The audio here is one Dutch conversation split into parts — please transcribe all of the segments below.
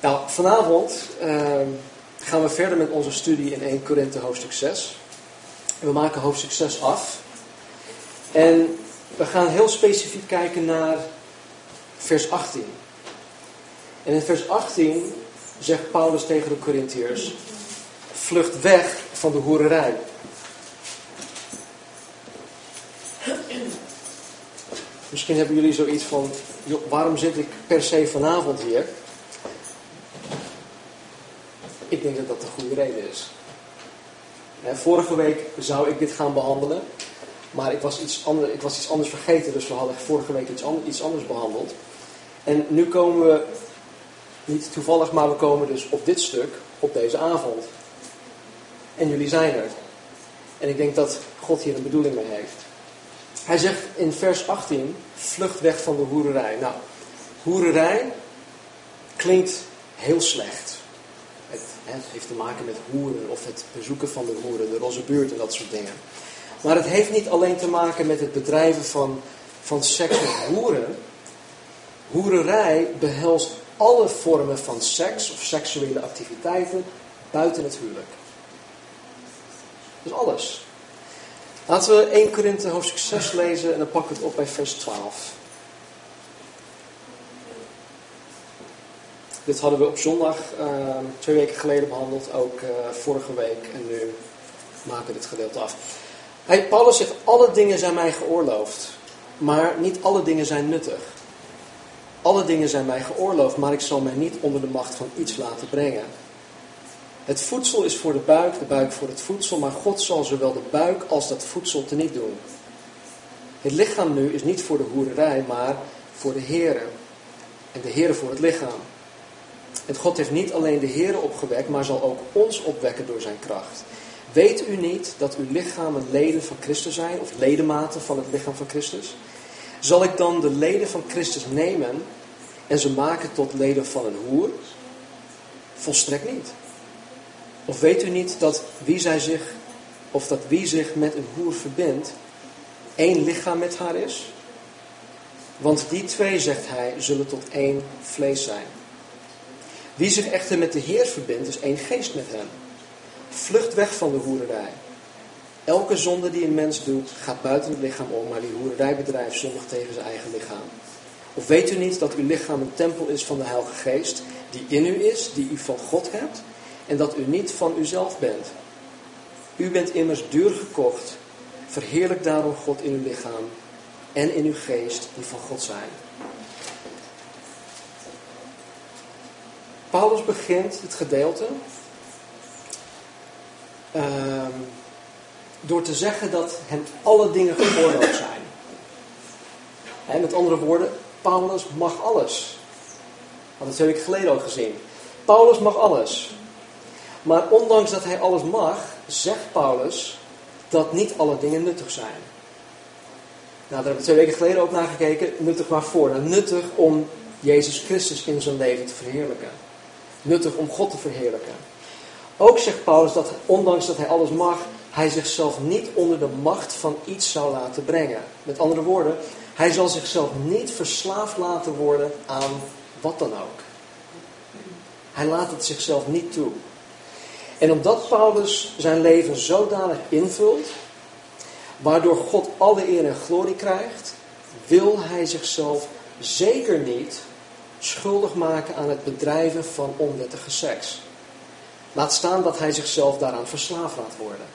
Nou, vanavond ehm, gaan we verder met onze studie in 1 Korinthe hoofdstuk 6. En we maken hoofdstuk 6 af. En we gaan heel specifiek kijken naar vers 18. En in vers 18 zegt Paulus tegen de Corinthiërs: Vlucht weg van de hoererij. Misschien hebben jullie zoiets van: waarom zit ik per se vanavond hier? Ik denk dat dat de goede reden is. Vorige week zou ik dit gaan behandelen, maar ik was iets, ik was iets anders vergeten, dus we hadden vorige week iets, iets anders behandeld. En nu komen we, niet toevallig, maar we komen dus op dit stuk, op deze avond. En jullie zijn er. En ik denk dat God hier een bedoeling mee heeft. Hij zegt in vers 18, vlucht weg van de hoererij. Nou, hoererij klinkt heel slecht. Het, heeft te maken met hoeren of het bezoeken van de hoeren, de roze buurt en dat soort dingen. Maar het heeft niet alleen te maken met het bedrijven van, van seks met hoeren. Hoererij behelst alle vormen van seks of seksuele activiteiten buiten het huwelijk. Dus alles. Laten we 1 Korinthe hoofdstuk 6 lezen en dan pakken we het op bij vers 12. Dit hadden we op zondag uh, twee weken geleden behandeld, ook uh, vorige week. En nu maken we dit gedeelte af. Hij, Paulus zegt, alle dingen zijn mij geoorloofd, maar niet alle dingen zijn nuttig. Alle dingen zijn mij geoorloofd, maar ik zal mij niet onder de macht van iets laten brengen. Het voedsel is voor de buik, de buik voor het voedsel, maar God zal zowel de buik als dat voedsel teniet doen. Het lichaam nu is niet voor de hoererij, maar voor de Here. En de Here voor het lichaam. En God heeft niet alleen de Here opgewekt, maar zal ook ons opwekken door zijn kracht. Weet u niet dat uw lichamen leden van Christus zijn, of ledematen van het lichaam van Christus? Zal ik dan de leden van Christus nemen en ze maken tot leden van een hoer? Volstrekt niet. Of weet u niet dat wie zij zich, of dat wie zich met een hoer verbindt, één lichaam met haar is? Want die twee, zegt hij, zullen tot één vlees zijn. Wie zich echter met de Heer verbindt, is één geest met hem. Vlucht weg van de hoererij. Elke zonde die een mens doet, gaat buiten het lichaam om, maar die hoererij bedrijft zondig tegen zijn eigen lichaam. Of weet u niet dat uw lichaam een tempel is van de Heilige Geest, die in u is, die u van God hebt, en dat u niet van uzelf bent? U bent immers duur gekocht. Verheerlijk daarom God in uw lichaam en in uw geest, die van God zijn. Paulus begint het gedeelte uh, door te zeggen dat hem alle dingen geoorloofd zijn. Met andere woorden, Paulus mag alles. Dat heb ik geleden al gezien. Paulus mag alles. Maar ondanks dat hij alles mag, zegt Paulus dat niet alle dingen nuttig zijn. Nou, daar hebben we twee weken geleden ook naar gekeken. Nuttig waarvoor? Nou, nuttig om Jezus Christus in zijn leven te verheerlijken. Nuttig om God te verheerlijken. Ook zegt Paulus dat ondanks dat hij alles mag, hij zichzelf niet onder de macht van iets zou laten brengen. Met andere woorden, hij zal zichzelf niet verslaafd laten worden aan wat dan ook. Hij laat het zichzelf niet toe. En omdat Paulus zijn leven zodanig invult, waardoor God alle eer en glorie krijgt, wil hij zichzelf zeker niet schuldig maken aan het bedrijven van onwettige seks. Laat staan dat hij zichzelf daaraan verslaafd laat worden.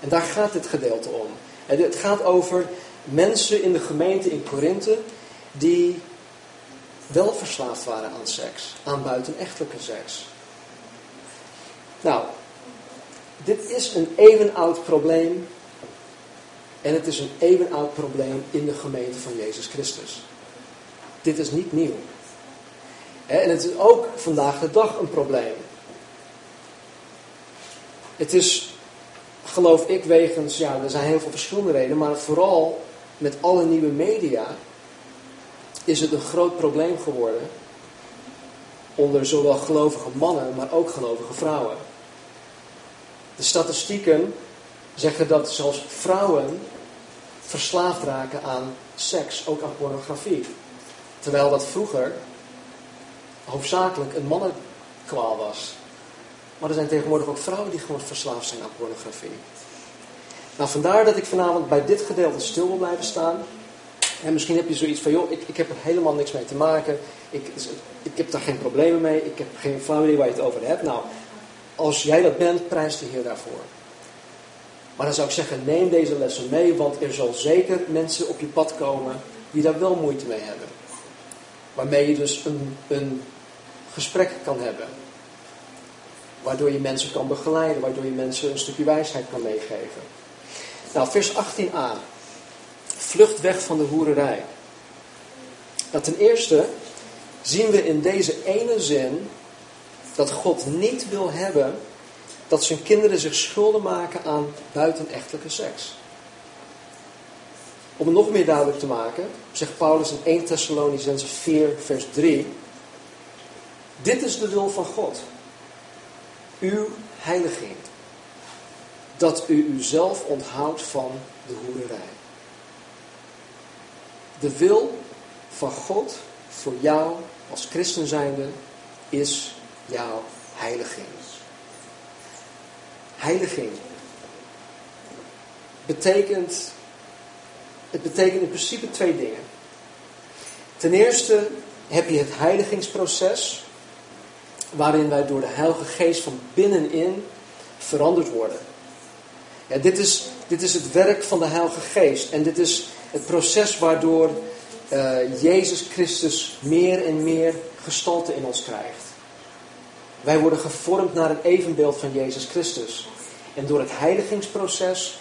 En daar gaat dit gedeelte om. Het gaat over mensen in de gemeente in Korinthe die wel verslaafd waren aan seks, aan buitenechtelijke seks. Nou, dit is een eeuwenoud probleem. En het is een eeuwenoud probleem in de gemeente van Jezus Christus. Dit is niet nieuw. En het is ook vandaag de dag een probleem. Het is, geloof ik, wegens, ja, er zijn heel veel verschillende redenen, maar vooral met alle nieuwe media is het een groot probleem geworden onder zowel gelovige mannen, maar ook gelovige vrouwen. De statistieken zeggen dat zelfs vrouwen verslaafd raken aan seks, ook aan pornografie. Terwijl dat vroeger hoofdzakelijk een mannenkwaal was. Maar er zijn tegenwoordig ook vrouwen die gewoon verslaafd zijn aan pornografie. Nou, vandaar dat ik vanavond bij dit gedeelte stil wil blijven staan. En misschien heb je zoiets van, joh, ik, ik heb er helemaal niks mee te maken. Ik, ik heb daar geen problemen mee. Ik heb geen idee waar je het over hebt. Nou, als jij dat bent, prijs de Heer daarvoor. Maar dan zou ik zeggen, neem deze lessen mee, want er zal zeker mensen op je pad komen die daar wel moeite mee hebben. Waarmee je dus een, een gesprek kan hebben. Waardoor je mensen kan begeleiden, waardoor je mensen een stukje wijsheid kan meegeven. Nou, vers 18a. Vlucht weg van de hoererij. Nou, ten eerste zien we in deze ene zin dat God niet wil hebben dat zijn kinderen zich schulden maken aan buitenechtelijke seks. Om het nog meer duidelijk te maken, zegt Paulus in 1 Thessalonicense 4, vers 3. Dit is de wil van God. Uw heiliging. Dat u uzelf onthoudt van de hoererij. De wil van God voor jou als christen zijnde is jouw heiliging. Heiliging betekent, het betekent in principe twee dingen. Ten eerste heb je het heiligingsproces, waarin wij door de Heilige Geest van binnenin veranderd worden. Ja, dit, is, dit is het werk van de Heilige Geest en dit is het proces waardoor uh, Jezus Christus meer en meer gestalte in ons krijgt. Wij worden gevormd naar een evenbeeld van Jezus Christus. En door het heiligingsproces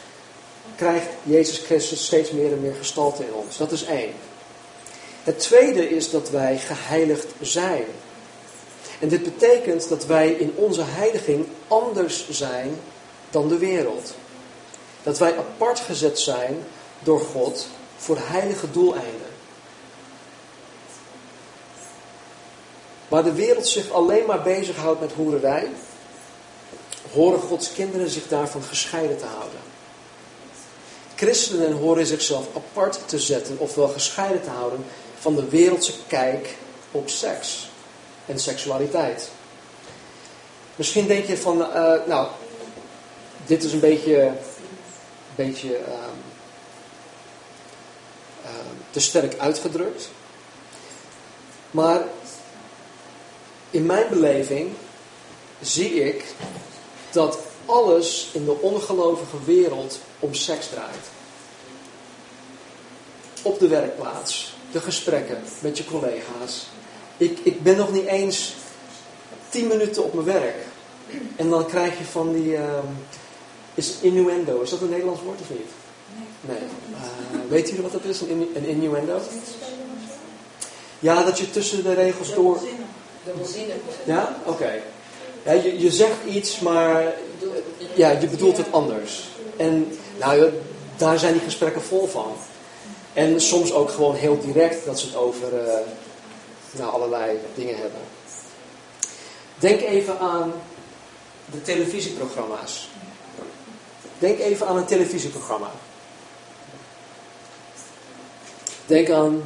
krijgt Jezus Christus steeds meer en meer gestalte in ons. Dat is één. Het tweede is dat wij geheiligd zijn. En dit betekent dat wij in onze heiliging anders zijn dan de wereld. Dat wij apart gezet zijn door God voor heilige doeleinden. Waar de wereld zich alleen maar bezighoudt met hoererij, horen Gods kinderen zich daarvan gescheiden te houden. Christenen horen zichzelf apart te zetten, ofwel gescheiden te houden van de wereldse kijk op seks en seksualiteit. Misschien denk je van, uh, nou, dit is een beetje, beetje uh, uh, te sterk uitgedrukt. Maar in mijn beleving zie ik dat alles in de ongelovige wereld om seks draait. Op de werkplaats, de gesprekken met je collega's. Ik, ik ben nog niet eens tien minuten op mijn werk. En dan krijg je van die. Uh, is innuendo, is dat een Nederlands woord of niet? Nee. Uh, weet jullie wat dat is, een, een innuendo? Ja, dat je tussen de regels door. Ja? Oké. Ja, je, je zegt iets, maar ja, je bedoelt het anders. En nou, daar zijn die gesprekken vol van. En soms ook gewoon heel direct dat ze het over uh, nou, allerlei dingen hebben. Denk even aan de televisieprogramma's. Denk even aan een televisieprogramma. Denk aan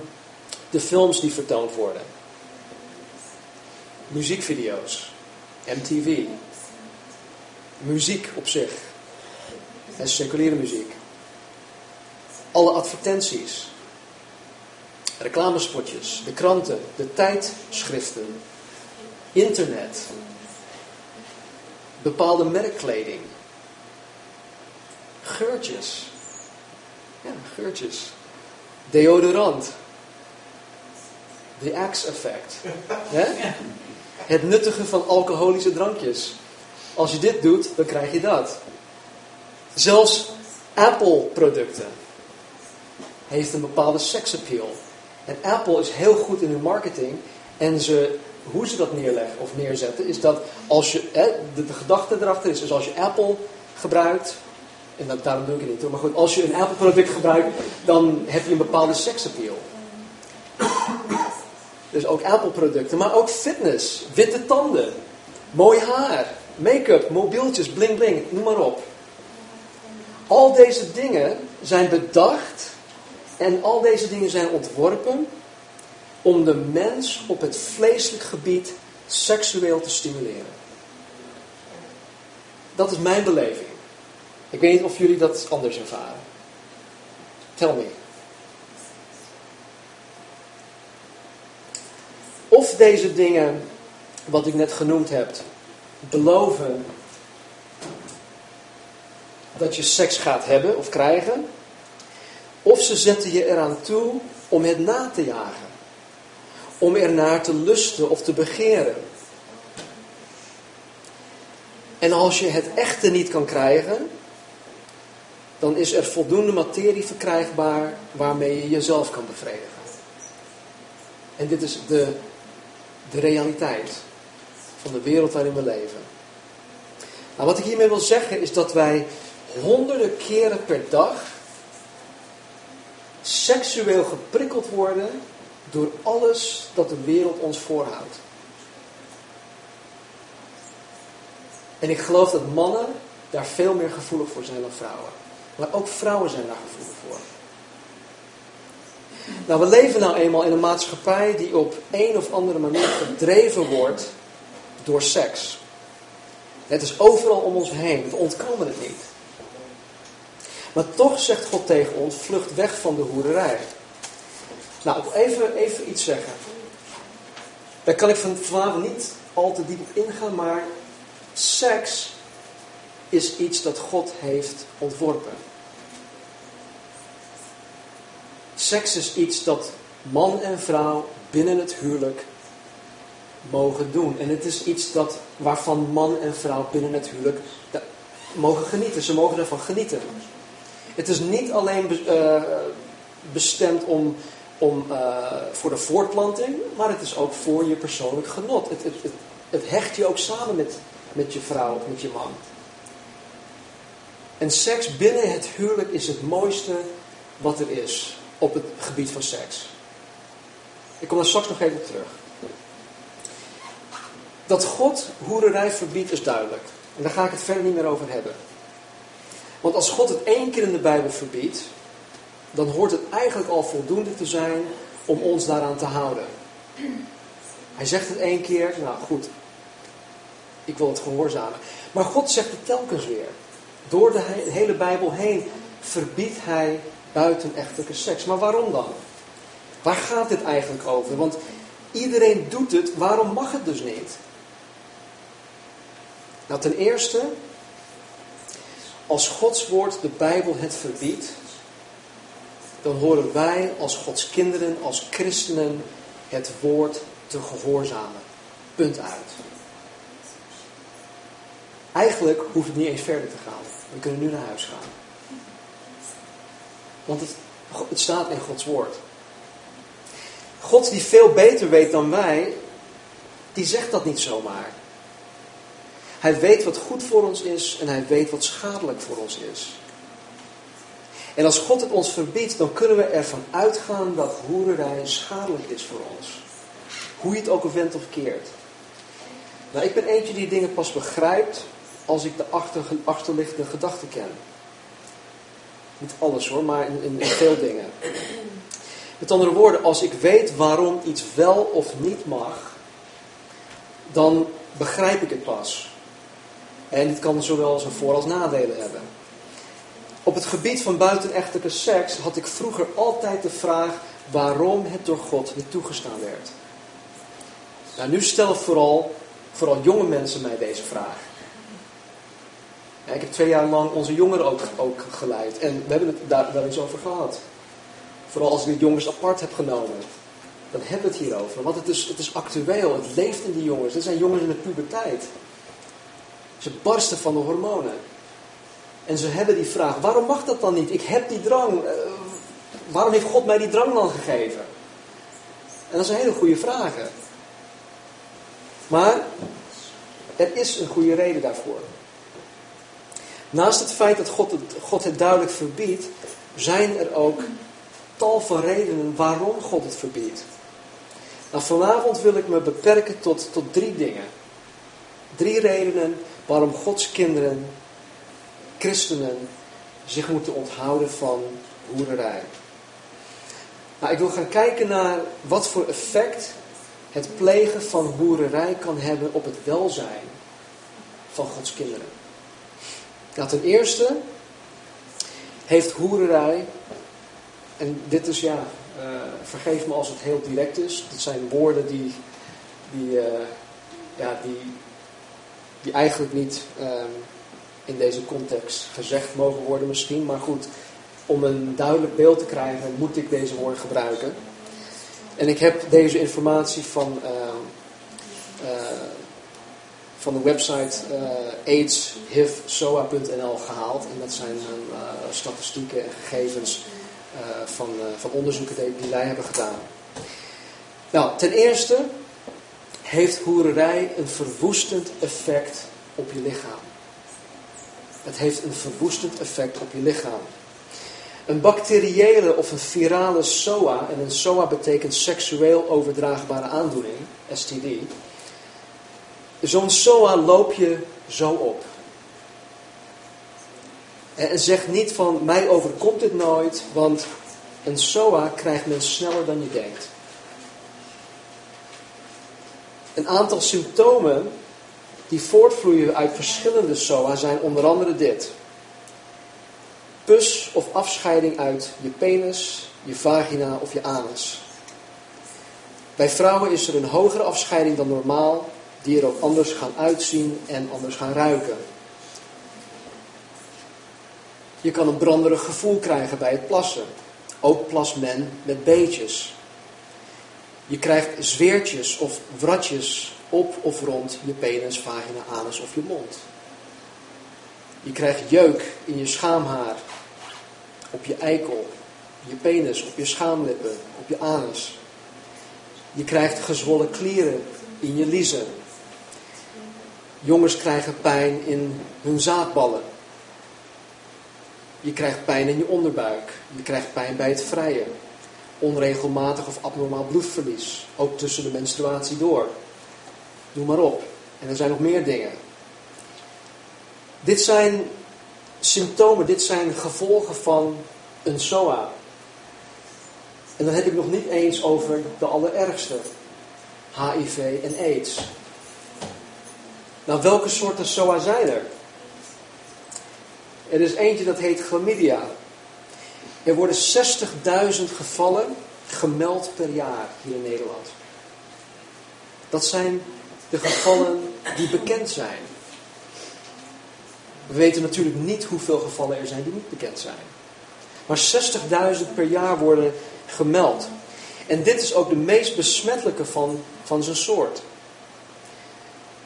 de films die vertoond worden muziekvideo's, MTV, muziek op zich en seculiere muziek. Alle advertenties, reclamespotjes, de kranten, de tijdschriften, internet, bepaalde merkkleding, geurtjes. Ja, geurtjes. Deodorant. The Axe effect. Het nuttigen van alcoholische drankjes. Als je dit doet, dan krijg je dat. Zelfs Apple-producten heeft een bepaalde seksappeal. En Apple is heel goed in hun marketing. En ze, hoe ze dat neerleggen of neerzetten, is dat als je, de, de gedachte erachter is, is als je Apple gebruikt, en dat, daarom doe ik het niet hoor, maar goed, als je een Apple-product gebruikt, dan heb je een bepaalde seksappeal. Dus ook Apple-producten, maar ook fitness, witte tanden, mooi haar, make-up, mobieltjes, bling bling, noem maar op. Al deze dingen zijn bedacht en al deze dingen zijn ontworpen om de mens op het vleeselijk gebied seksueel te stimuleren. Dat is mijn beleving. Ik weet niet of jullie dat anders ervaren. Tell me. Of deze dingen, wat ik net genoemd heb, beloven dat je seks gaat hebben of krijgen. Of ze zetten je eraan toe om het na te jagen. Om ernaar te lusten of te begeren. En als je het echte niet kan krijgen, dan is er voldoende materie verkrijgbaar waarmee je jezelf kan bevredigen. En dit is de, de realiteit van de wereld waarin we leven. Nou, wat ik hiermee wil zeggen is dat wij honderden keren per dag seksueel geprikkeld worden door alles dat de wereld ons voorhoudt. En ik geloof dat mannen daar veel meer gevoelig voor zijn dan vrouwen. Maar ook vrouwen zijn daar gevoelig voor. Nou, we leven nou eenmaal in een maatschappij die op een of andere manier gedreven wordt door seks. Het is overal om ons heen, we ontkomen het niet. Maar toch zegt God tegen ons, vlucht weg van de hoererij. Nou, even, even iets zeggen. Daar kan ik van vanavond niet al te diep op ingaan, maar seks is iets dat God heeft ontworpen. Seks is iets dat man en vrouw binnen het huwelijk mogen doen. En het is iets dat, waarvan man en vrouw binnen het huwelijk mogen genieten. Ze mogen ervan genieten. Het is niet alleen uh, bestemd om, om, uh, voor de voortplanting, maar het is ook voor je persoonlijk genot. Het, het, het, het hecht je ook samen met, met je vrouw of met je man. En seks binnen het huwelijk is het mooiste wat er is op het gebied van seks. Ik kom daar straks nog even op terug. Dat God hoererij verbiedt is duidelijk. En daar ga ik het verder niet meer over hebben. Want als God het één keer in de Bijbel verbiedt, dan hoort het eigenlijk al voldoende te zijn om ons daaraan te houden. Hij zegt het één keer, nou goed, ik wil het gehoorzamen. Maar God zegt het telkens weer. Door de hele Bijbel heen verbiedt hij buitenechtelijke seks. Maar waarom dan? Waar gaat dit eigenlijk over? Want iedereen doet het, waarom mag het dus niet? Nou, ten eerste, als Gods woord de Bijbel het verbiedt, dan horen wij als Gods kinderen, als christenen, het woord te gehoorzamen. Punt uit. Eigenlijk hoeft het niet eens verder te gaan. We kunnen nu naar huis gaan. Want het, het staat in Gods woord. God die veel beter weet dan wij, die zegt dat niet zomaar. Hij weet wat goed voor ons is en hij weet wat schadelijk voor ons is. En als God het ons verbiedt, dan kunnen we ervan uitgaan dat hoererij schadelijk is voor ons. Hoe je het ook wendt of keert. Nou, ik ben eentje die dingen pas begrijpt als ik de achter, achterliggende gedachten ken. Niet alles hoor, maar in, in, in veel dingen. Met andere woorden, als ik weet waarom iets wel of niet mag, dan begrijp ik het pas. En dit kan zowel zijn voor- als nadelen hebben. Op het gebied van buitenechtelijke seks had ik vroeger altijd de vraag waarom het door God niet toegestaan werd. Nou, nu stellen vooral, vooral jonge mensen mij deze vraag. ik heb twee jaar lang onze jongeren ook, ook geleid en we hebben het daar wel eens over gehad. Vooral als ik de jongens apart heb genomen. Dan hebben we het hierover. Want het is, het is actueel, het leeft in die jongens. Dit zijn jongens in de puberteit. Ze barsten van de hormonen. En ze hebben die vraag, waarom mag dat dan niet? Ik heb die drang. Uh, waarom heeft God mij die drang dan gegeven? En dat zijn hele goede vragen. Maar er is een goede reden daarvoor. Naast het feit dat God het, God het duidelijk verbiedt, zijn er ook tal van redenen waarom God het verbiedt. Nou, vanavond wil ik me beperken tot, tot drie dingen. Drie redenen waarom Gods kinderen, christenen, zich moeten onthouden van hoererij. Nou, ik wil gaan kijken naar wat voor effect het plegen van hoererij kan hebben op het welzijn van Gods kinderen. Nou, ten eerste heeft hoererij, en dit is ja, uh, vergeef me als het heel direct is, dit zijn woorden die, die, uh, ja, die, die eigenlijk niet uh, in deze context gezegd mogen worden misschien, maar goed, om een duidelijk beeld te krijgen moet ik deze woorden gebruiken. En ik heb deze informatie van, uh, van de website uh, aidshivsoa.nl gehaald. En dat zijn uh, statistieken en gegevens van, van onderzoeken die, die wij hebben gedaan. Nou, ten eerste heeft hoererij een verwoestend effect op je lichaam. Het heeft een verwoestend effect op je lichaam. Een bacteriële of een virale SOA, en een SOA betekent seksueel overdraagbare aandoening, STD. Zo'n SOA loop je zo op. En zeg niet van mij overkomt dit nooit, want een SOA krijgt men sneller dan je denkt. Een aantal symptomen die voortvloeien uit verschillende SOA zijn onder andere dit pus of afscheiding uit je penis, je vagina of je anus. Bij vrouwen is er een hogere afscheiding dan normaal, die er ook anders gaan uitzien en anders gaan ruiken. Je kan een branderig gevoel krijgen bij het plassen. Ook plast men met beetjes. Je krijgt zweertjes of wratjes op of rond je penis, vagina, anus of je mond. Je krijgt jeuk in je schaamhaar, op je eikel, je penis, op je schaamlippen, op je anus. Je krijgt gezwollen klieren in je liezen. Jongens krijgen pijn in hun zaadballen. Je krijgt pijn in je onderbuik. Je krijgt pijn bij het vrijen. Onregelmatig of abnormaal bloedverlies. Ook tussen de menstruatie door. Doe maar op. En er zijn nog meer dingen. Dit zijn symptomen, dit zijn gevolgen van een SOA. En dan heb ik nog niet eens over de allerergste. HIV en AIDS. Nou, welke soorten SOA zijn er? Er is eentje dat heet chlamydia. Er worden 60.000 gevallen gemeld per jaar hier in Nederland. Dat zijn de gevallen die bekend zijn. We weten natuurlijk niet hoeveel gevallen er zijn die niet bekend zijn. Maar 60.000 per jaar worden gemeld. En dit is ook de meest besmettelijke van, van zijn soort.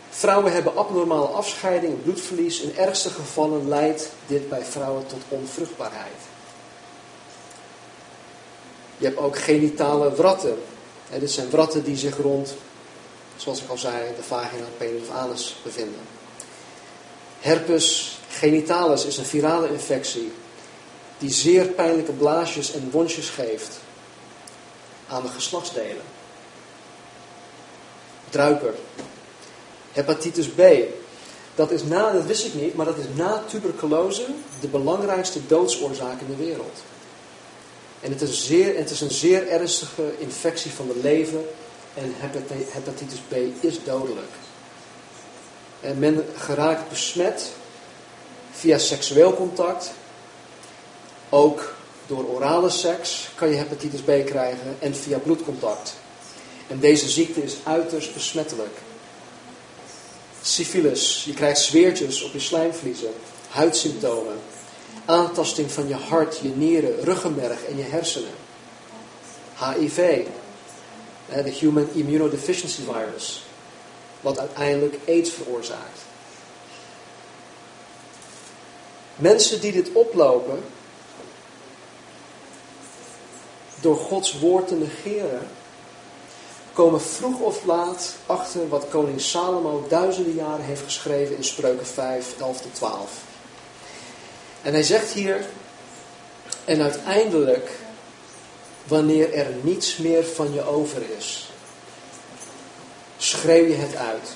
Vrouwen hebben abnormale afscheiding, bloedverlies. In ergste gevallen leidt dit bij vrouwen tot onvruchtbaarheid. Je hebt ook genitale wratten. dit zijn wratten die zich rond, zoals ik al zei, de vagina, penis of anus bevinden. Herpes genitalis is een virale infectie die zeer pijnlijke blaasjes en wondjes geeft aan de geslachtsdelen. Druiper. Hepatitis B. Dat, is na, dat wist ik niet, maar dat is na tuberculose de belangrijkste doodsoorzaak in de wereld. En het is, zeer, het is een zeer ernstige infectie van de lever en hepatitis B is dodelijk. En men geraakt besmet via seksueel contact, ook door orale seks kan je hepatitis B krijgen en via bloedcontact. En deze ziekte is uiterst besmettelijk. Syphilis, je krijgt zweertjes op je slijmvliezen, huidsymptomen, aantasting van je hart, je nieren, ruggenmerg en je hersenen. HIV, de Human Immunodeficiency Virus, wat uiteindelijk AIDS veroorzaakt. Mensen die dit oplopen, door Gods woord te negeren, komen vroeg of laat achter wat koning Salomo duizenden jaren heeft geschreven in Spreuken 5, 11 tot 12. En hij zegt hier, en uiteindelijk, wanneer er niets meer van je over is, schreeuw je het uit.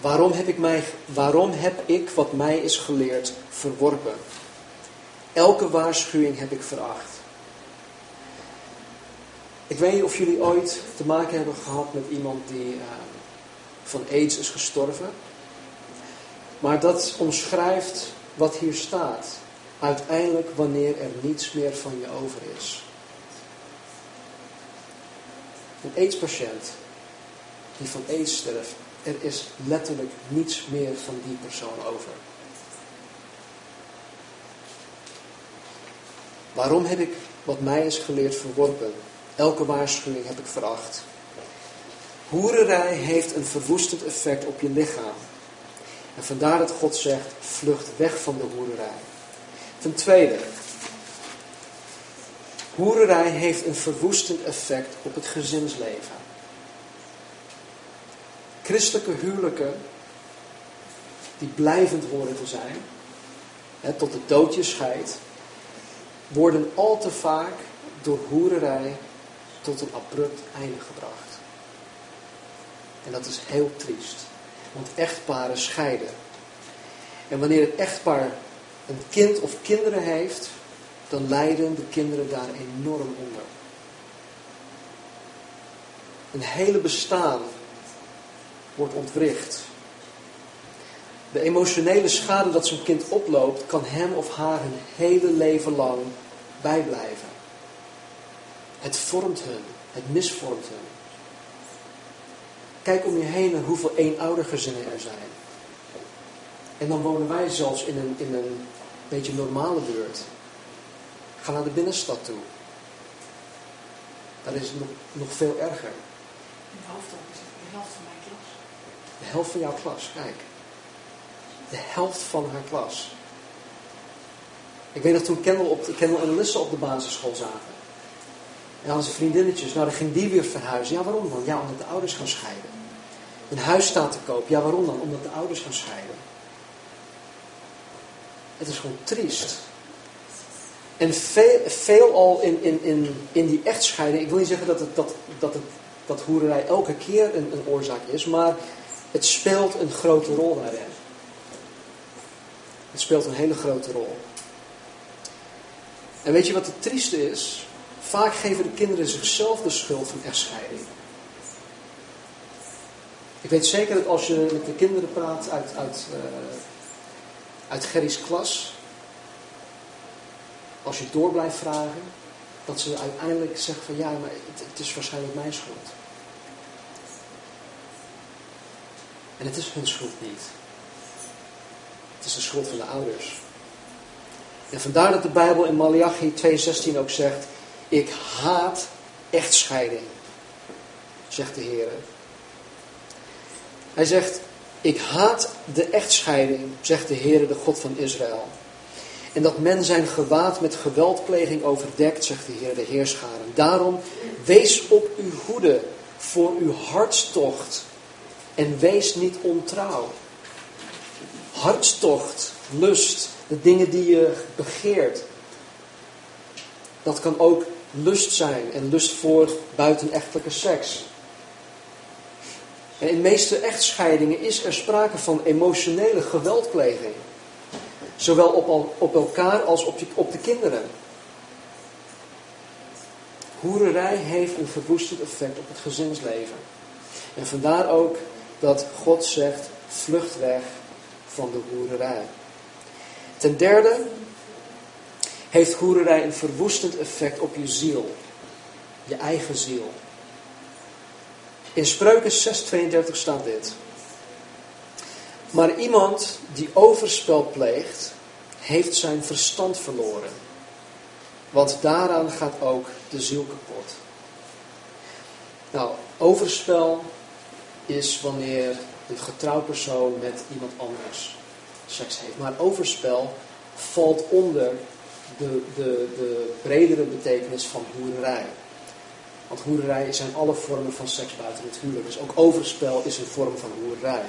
Waarom heb ik, mij, waarom heb ik wat mij is geleerd verworpen? Elke waarschuwing heb ik veracht. Ik weet niet of jullie ooit te maken hebben gehad met iemand die uh, van AIDS is gestorven. Maar dat omschrijft wat hier staat. Uiteindelijk wanneer er niets meer van je over is. Een AIDS-patiënt die van AIDS sterft, er is letterlijk niets meer van die persoon over. Waarom heb ik wat mij is geleerd verworpen? Elke waarschuwing heb ik veracht. Hoererij heeft een verwoestend effect op je lichaam. En vandaar dat God zegt, vlucht weg van de hoererij. Ten tweede, hoererij heeft een verwoestend effect op het gezinsleven. Christelijke huwelijken, die blijvend horen te zijn, hè, tot de dood je scheidt, worden al te vaak door hoererij tot een abrupt einde gebracht. En dat is heel triest. Want echtparen scheiden. En wanneer het echtpaar een kind of kinderen heeft, dan lijden de kinderen daar enorm onder. Een hele bestaan wordt ontwricht. De emotionele schade dat zo'n kind oploopt, kan hem of haar hun hele leven lang bijblijven. Het vormt hun, het misvormt hun. Kijk om je heen naar hoeveel eenoudergezinnen er zijn. En dan wonen wij zelfs in een, in een beetje normale buurt. Ga naar de binnenstad toe. Daar is het nog, nog veel erger. De helft, de helft van mijn klas. De helft van jouw klas, kijk. De helft van haar klas. Ik weet nog toen Kendall, op, Kendall en Alyssa op de basisschool zaten. En hadden ze vriendinnetjes. Nou, dan ging die weer verhuizen. Ja, waarom dan? Ja, omdat de ouders gaan scheiden. Een huis staat te koop. Ja, waarom dan? Omdat de ouders gaan scheiden. Het is gewoon triest. En veel, veelal in, in, in, in die echtscheiding, ik wil niet zeggen dat, het, dat, dat, het, dat hoererij elke keer een, een oorzaak is, maar het speelt een grote rol daarin. Het speelt een hele grote rol. En weet je wat het trieste is? Vaak geven de kinderen zichzelf de schuld van echtscheiding. Ik weet zeker dat als je met de kinderen praat uit, uit, uh, uit Gerry's klas, als je door blijft vragen, dat ze uiteindelijk zeggen van ja, maar het, het is waarschijnlijk mijn schuld. En het is hun schuld niet. Het is de schuld van de ouders. En vandaar dat de Bijbel in Malachi 2,16 ook zegt: Ik haat echtscheiding, zegt de Heer. Hij zegt: Ik haat de echtscheiding, zegt de Heer, de God van Israël. En dat men zijn gewaad met geweldpleging overdekt, zegt de Heer, de Heerscharen. Daarom wees op uw hoede voor uw hartstocht en wees niet ontrouw. Hartstocht, lust, de dingen die je begeert. Dat kan ook lust zijn en lust voor buitenechtelijke seks. En in meeste echtscheidingen is er sprake van emotionele geweldpleging. Zowel op, op elkaar als op, op de kinderen. Hoererij heeft een verwoestend effect op het gezinsleven. En vandaar ook dat God zegt, vlucht weg van de hoererij. Ten derde heeft hoererij een verwoestend effect op je ziel. Je eigen ziel. In Spreuken 6:32 staat dit. Maar iemand die overspel pleegt, heeft zijn verstand verloren. Want daaraan gaat ook de ziel kapot. Nou, overspel is wanneer een getrouwd persoon met iemand anders seks heeft. Maar overspel valt onder de, de, de bredere betekenis van hoererij. Want hoererij zijn alle vormen van seks buiten het huwelijk. Dus ook overspel is een vorm van hoererij.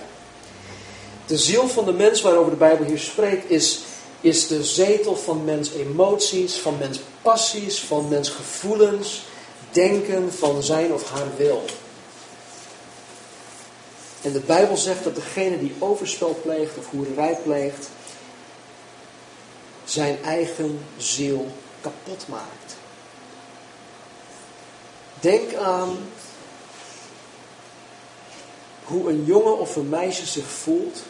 De ziel van de mens waarover de Bijbel hier spreekt is, is de zetel van mens emoties, van mens passies, van mens gevoelens, denken, van zijn of haar wil. En de Bijbel zegt dat degene die overspel pleegt of hoererij pleegt, zijn eigen ziel kapot maakt. Denk aan hoe een jongen of een meisje zich voelt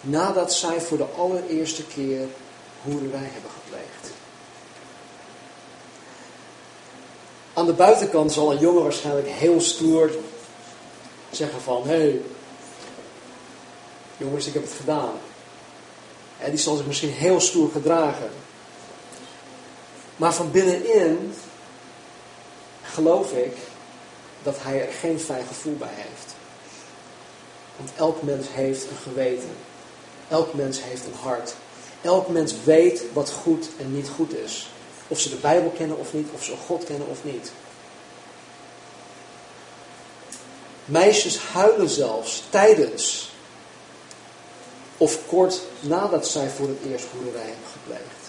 nadat zij voor de allereerste keer hoererij hebben gepleegd. Aan de buitenkant zal een jongen waarschijnlijk heel stoer zeggen van, hé, hey, jongens, ik heb het gedaan. Die zal zich misschien heel stoer gedragen. Maar van binnenin geloof ik dat hij er geen fijn gevoel bij heeft. Want elk mens heeft een geweten. Elk mens heeft een hart. Elk mens weet wat goed en niet goed is. Of ze de Bijbel kennen of niet, of ze God kennen of niet. Meisjes huilen zelfs tijdens of kort nadat zij voor het eerst hoererij hebben gepleegd.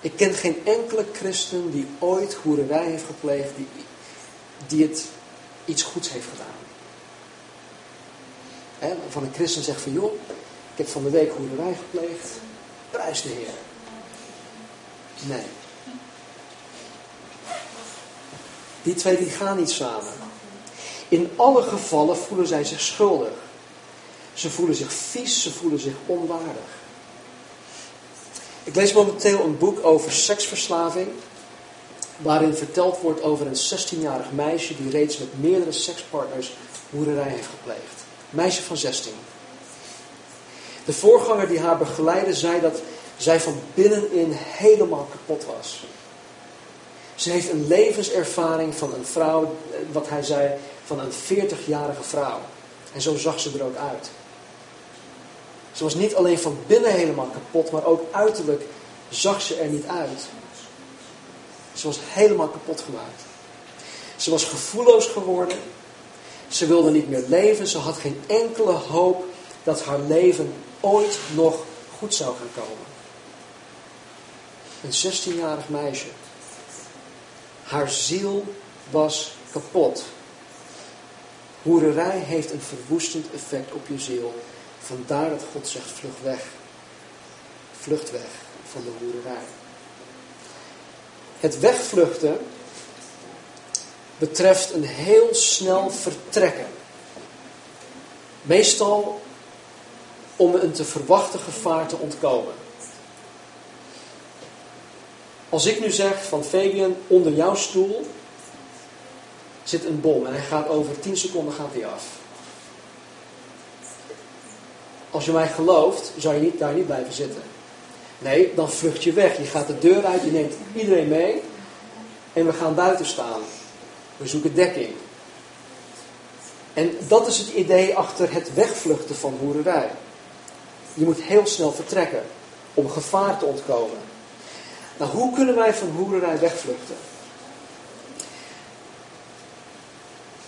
Ik ken geen enkele christen die ooit hoererij heeft gepleegd, die, die het iets goeds heeft gedaan. Van een christen zegt van joh, ik heb van de week hoererij gepleegd, prijs de Heer. Nee. Die twee die gaan niet samen. In alle gevallen voelen zij zich schuldig. Ze voelen zich vies, ze voelen zich onwaardig. Ik lees momenteel een boek over seksverslaving, waarin verteld wordt over een 16-jarig meisje die reeds met meerdere sekspartners hoererij heeft gepleegd. Meisje van 16. De voorganger die haar begeleidde zei dat zij van binnenin helemaal kapot was. Ze heeft een levenservaring van een vrouw, wat hij zei, van een 40-jarige vrouw. En zo zag ze er ook uit. Ze was niet alleen van binnen helemaal kapot, maar ook uiterlijk zag ze er niet uit. Ze was helemaal kapot gemaakt. Ze was gevoelloos geworden. Ze wilde niet meer leven. Ze had geen enkele hoop dat haar leven ooit nog goed zou gaan komen. Een 16-jarig meisje. Haar ziel was kapot. Hoererij heeft een verwoestend effect op je ziel. Vandaar dat God zegt, vlucht weg. Vlucht weg van de hoererij. Het wegvluchten betreft een heel snel vertrekken. Meestal om een te verwachten gevaar te ontkomen. Als ik nu zeg van Fabian, onder jouw stoel zit een bom en hij gaat over 10 seconden gaat hij af. Als je mij gelooft, zou je niet, daar niet blijven zitten. Nee, dan vlucht je weg. Je gaat de deur uit, je neemt iedereen mee en we gaan buiten staan. We zoeken dekking. En dat is het idee achter het wegvluchten van hoererij. Je moet heel snel vertrekken om gevaar te ontkomen. Nou, hoe kunnen wij van hoererij wegvluchten?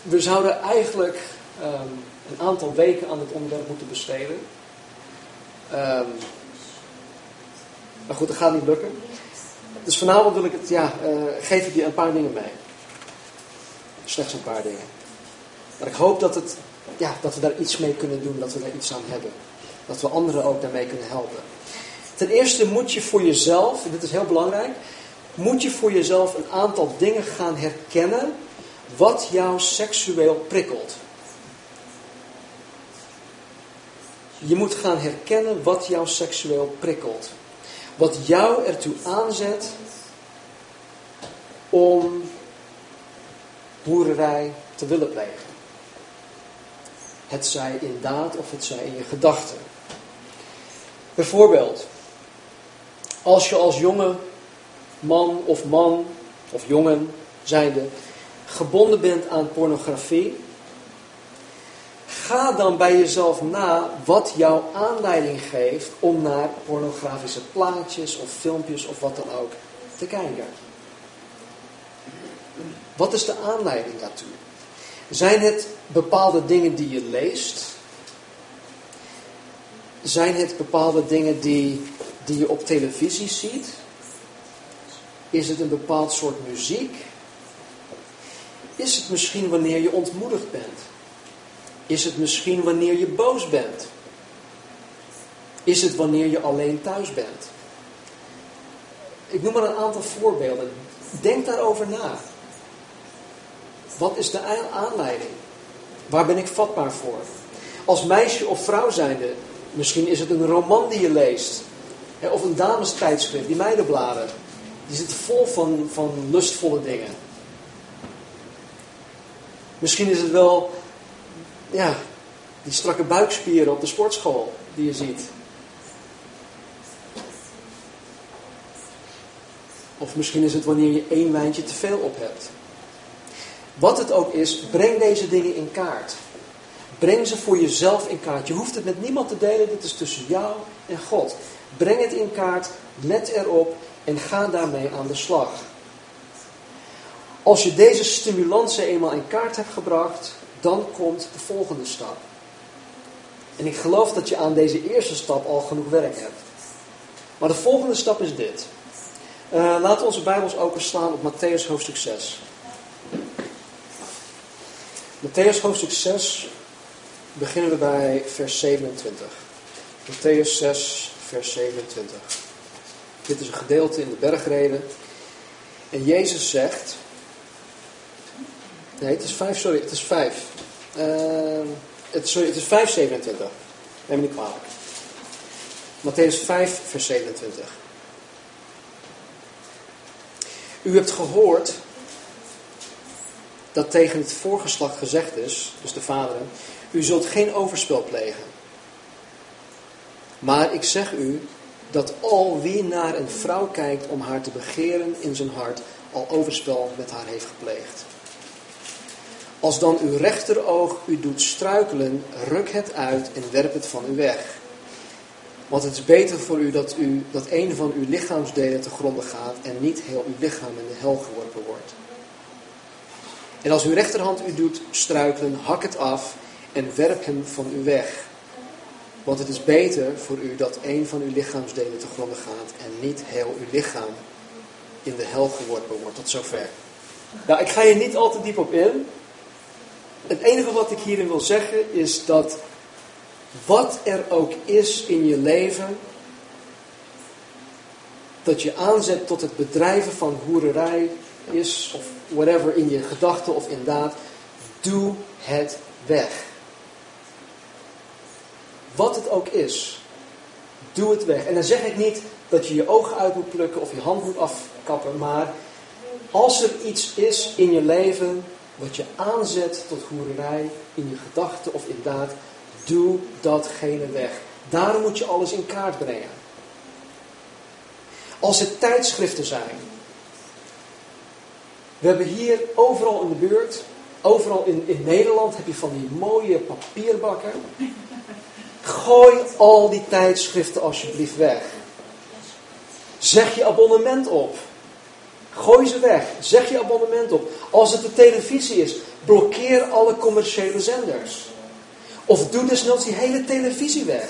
We zouden eigenlijk um, een aantal weken aan dit onderwerp moeten besteden. Um, maar goed, dat gaat niet lukken. Dus vanavond wil ik het, ja, uh, geef ik je een paar dingen mee. Slechts een paar dingen. Maar ik hoop dat, het, ja, dat we daar iets mee kunnen doen, dat we daar iets aan hebben. Dat we anderen ook daarmee kunnen helpen. Ten eerste moet je voor jezelf, en dit is heel belangrijk, moet je voor jezelf een aantal dingen gaan herkennen wat jou seksueel prikkelt. Je moet gaan herkennen wat jou seksueel prikkelt. Wat jou ertoe aanzet om boerderij te willen plegen. Het zij in daad of het zij in je gedachten. Bijvoorbeeld, als je als jonge man of man of jongen zijnde gebonden bent aan pornografie, ga dan bij jezelf na wat jouw aanleiding geeft om naar pornografische plaatjes of filmpjes of wat dan ook te kijken. Wat is de aanleiding daartoe? Zijn het bepaalde dingen die je leest? Zijn het bepaalde dingen die, die je op televisie ziet? Is het een bepaald soort muziek? Is het misschien wanneer je ontmoedigd bent? Is het misschien wanneer je boos bent? Is het wanneer je alleen thuis bent? Ik noem maar een aantal voorbeelden. denk daarover na. Wat is de aanleiding? Waar ben ik vatbaar voor? Als meisje of vrouw zijnde, misschien is het een roman die je leest. Of een damestijdschrift, die meidenbladen. Die zit vol van, van lustvolle dingen. Misschien is het wel ja, die strakke buikspieren op de sportschool die je ziet. Of misschien is het wanneer je één wijntje te veel op hebt. Wat het ook is, breng deze dingen in kaart. Breng ze voor jezelf in kaart. Je hoeft het met niemand te delen, dit is tussen jou en God. Breng het in kaart, let erop en ga daarmee aan de slag. Als je deze stimulansen eenmaal in kaart hebt gebracht, dan komt de volgende stap. En ik geloof dat je aan deze eerste stap al genoeg werk hebt. Maar de volgende stap is dit. Uh, laten onze Bijbels openslaan op Matthäus hoofdstuk 6. Matthäus hoofdstuk 6 beginnen we bij vers 27. Matthäus 6, vers 27. Dit is een gedeelte in de bergreden. En Jezus zegt. Nee, het is 5, sorry, het is 5. Uh, het, sorry, het is 5, 27. Neem me niet kwalijk. Matthäus 5, vers 27. U hebt gehoord dat tegen het voorgeslacht gezegd is, dus de vaderen, u zult geen overspel plegen. Maar ik zeg u dat al wie naar een vrouw kijkt om haar te begeren in zijn hart, al overspel met haar heeft gepleegd. Als dan uw rechteroog u doet struikelen, ruk het uit en werp het van u weg. Want het is beter voor u dat, u dat een van uw lichaamsdelen te gronden gaat en niet heel uw lichaam in de hel geworpen wordt. En als uw rechterhand u doet struikelen, hak het af en werp hem van u weg. Want het is beter voor u dat een van uw lichaamsdelen te gronden gaat en niet heel uw lichaam in de hel geworpen wordt. Tot zover. Nou, ik ga hier niet al te diep op in. Het enige wat ik hierin wil zeggen is dat wat er ook is in je leven, dat je aanzet tot het bedrijven van hoererij is, of whatever in je gedachten of in daad, doe het weg. Wat het ook is, doe het weg. En dan zeg ik niet dat je je ogen uit moet plukken of je hand moet afkappen, maar als er iets is in je leven wat je aanzet tot hoererij, in je gedachten of in daad, doe datgene weg. Daarom moet je alles in kaart brengen. Als het tijdschriften zijn. We hebben hier overal in de buurt, overal in, in Nederland heb je van die mooie papierbakken. Gooi al die tijdschriften alsjeblieft weg. Zeg je abonnement op. Gooi ze weg. Zeg je abonnement op. Als het de televisie is, blokkeer alle commerciële zenders. Of doe desnoods die hele televisie weg.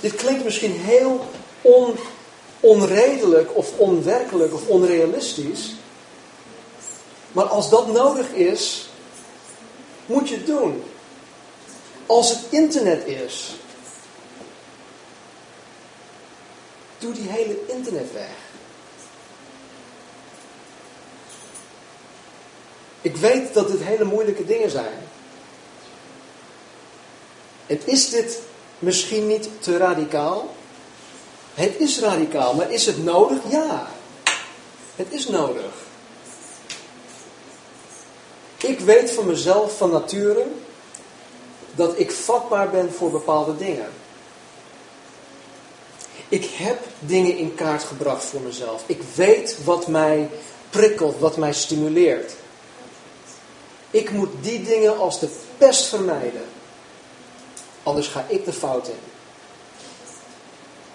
Dit klinkt misschien heel on, onredelijk of onwerkelijk of onrealistisch. Maar als dat nodig is, moet je het doen. Als het internet is, doe die hele internet weg. Ik weet dat dit hele moeilijke dingen zijn. En is dit misschien niet te radicaal? Het is radicaal, maar is het nodig? Ja, het is nodig. Ik weet van mezelf van nature dat ik vatbaar ben voor bepaalde dingen. Ik heb dingen in kaart gebracht voor mezelf. Ik weet wat mij prikkelt, wat mij stimuleert. Ik moet die dingen als de pest vermijden. Anders ga ik de fout in.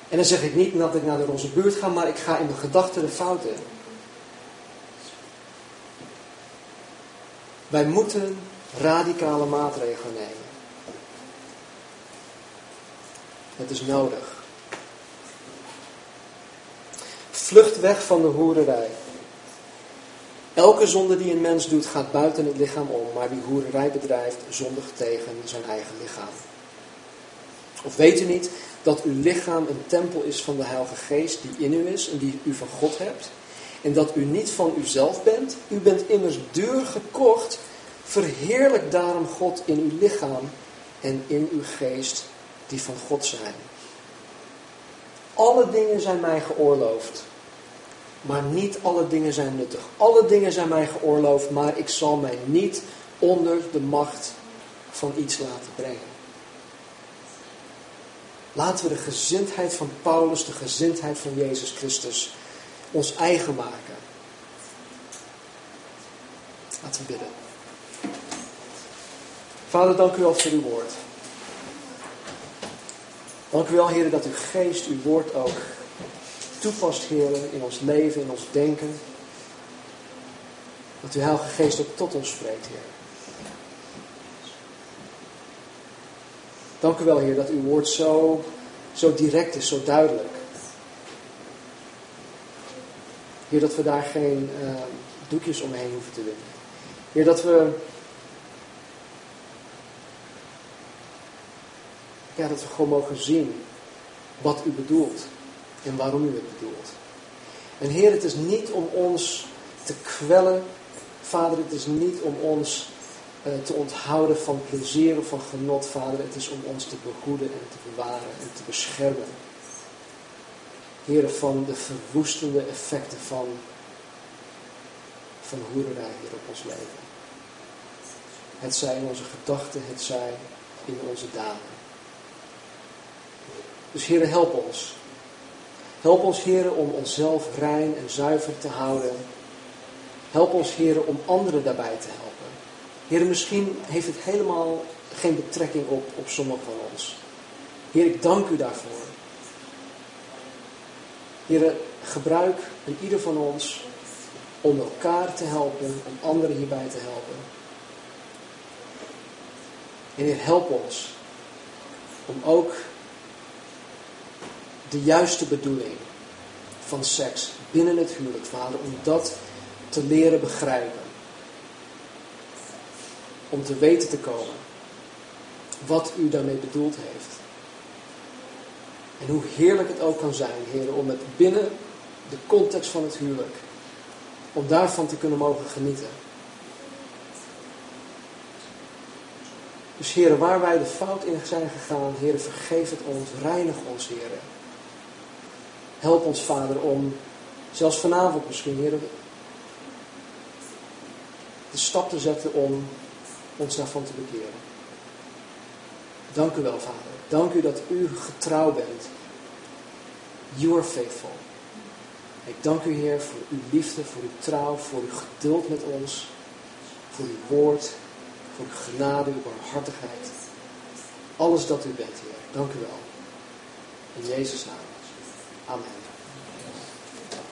En dan zeg ik niet dat ik naar de roze buurt ga, maar ik ga in mijn gedachten de fout in. Wij moeten radicale maatregelen nemen. Het is nodig. Vlucht weg van de hoererij. Elke zonde die een mens doet gaat buiten het lichaam om, maar wie hoererij bedrijft zondigt tegen zijn eigen lichaam. Of weet u niet dat uw lichaam een tempel is van de Heilige Geest die in u is en die u van God hebt. En dat u niet van uzelf bent. U bent immers duur gekocht. Verheerlijk daarom God in uw lichaam en in uw geest die van God zijn. Alle dingen zijn mij geoorloofd, maar niet alle dingen zijn nuttig. Alle dingen zijn mij geoorloofd, maar ik zal mij niet onder de macht van iets laten brengen. Laten we de gezindheid van Paulus, de gezindheid van Jezus Christus, ons eigen maken. Laten we bidden. Vader, dank u wel voor uw woord. Dank u wel, Heer, dat uw geest uw woord ook toepast, Heer, in ons leven, in ons denken. Dat uw Heilige Geest ook tot ons spreekt, Heer. Dank u wel, Heer, dat uw woord zo, zo direct is, zo duidelijk. Heer, dat we daar geen uh, doekjes omheen hoeven te winnen. Heer, dat we, ja, dat we gewoon mogen zien wat u bedoelt en waarom u het bedoelt. En Heer, het is niet om ons te kwellen. Vader, het is niet om ons uh, te onthouden van plezier of van genot, Vader. Het is om ons te behoeden en te bewaren en te beschermen. Heer, van de verwoestende effecten van, van hoererij hier op ons leven. Het zij in onze gedachten, het zij in onze daden. Dus Heer, help ons. Help ons, Heer, om onszelf rein en zuiver te houden. Help ons, Heer, om anderen daarbij te helpen. Heer, misschien heeft het helemaal geen betrekking op, op sommigen van ons. Heer, ik dank u daarvoor. Heer, gebruik in ieder van ons om elkaar te helpen, om anderen hierbij te helpen. En Heer, help ons om ook de juiste bedoeling van seks binnen het huwelijk, Vader, om dat te leren begrijpen. Om te weten te komen wat u daarmee bedoeld heeft. En hoe heerlijk het ook kan zijn, heren, om het binnen de context van het huwelijk, om daarvan te kunnen mogen genieten. Dus heren, waar wij de fout in zijn gegaan, heren, vergeef het ons, reinig ons, heren. Help ons, Vader, om zelfs vanavond misschien, heren, de stap te zetten om ons daarvan te bekeren. Dank u wel, Vader. Dank u dat u getrouw bent. You are faithful. Ik dank u, Heer, voor uw liefde, voor uw trouw, voor uw geduld met ons, voor uw woord, voor uw genade, uw barmhartigheid. Alles dat u bent, Heer. Dank u wel. In Jezus' naam. Amen.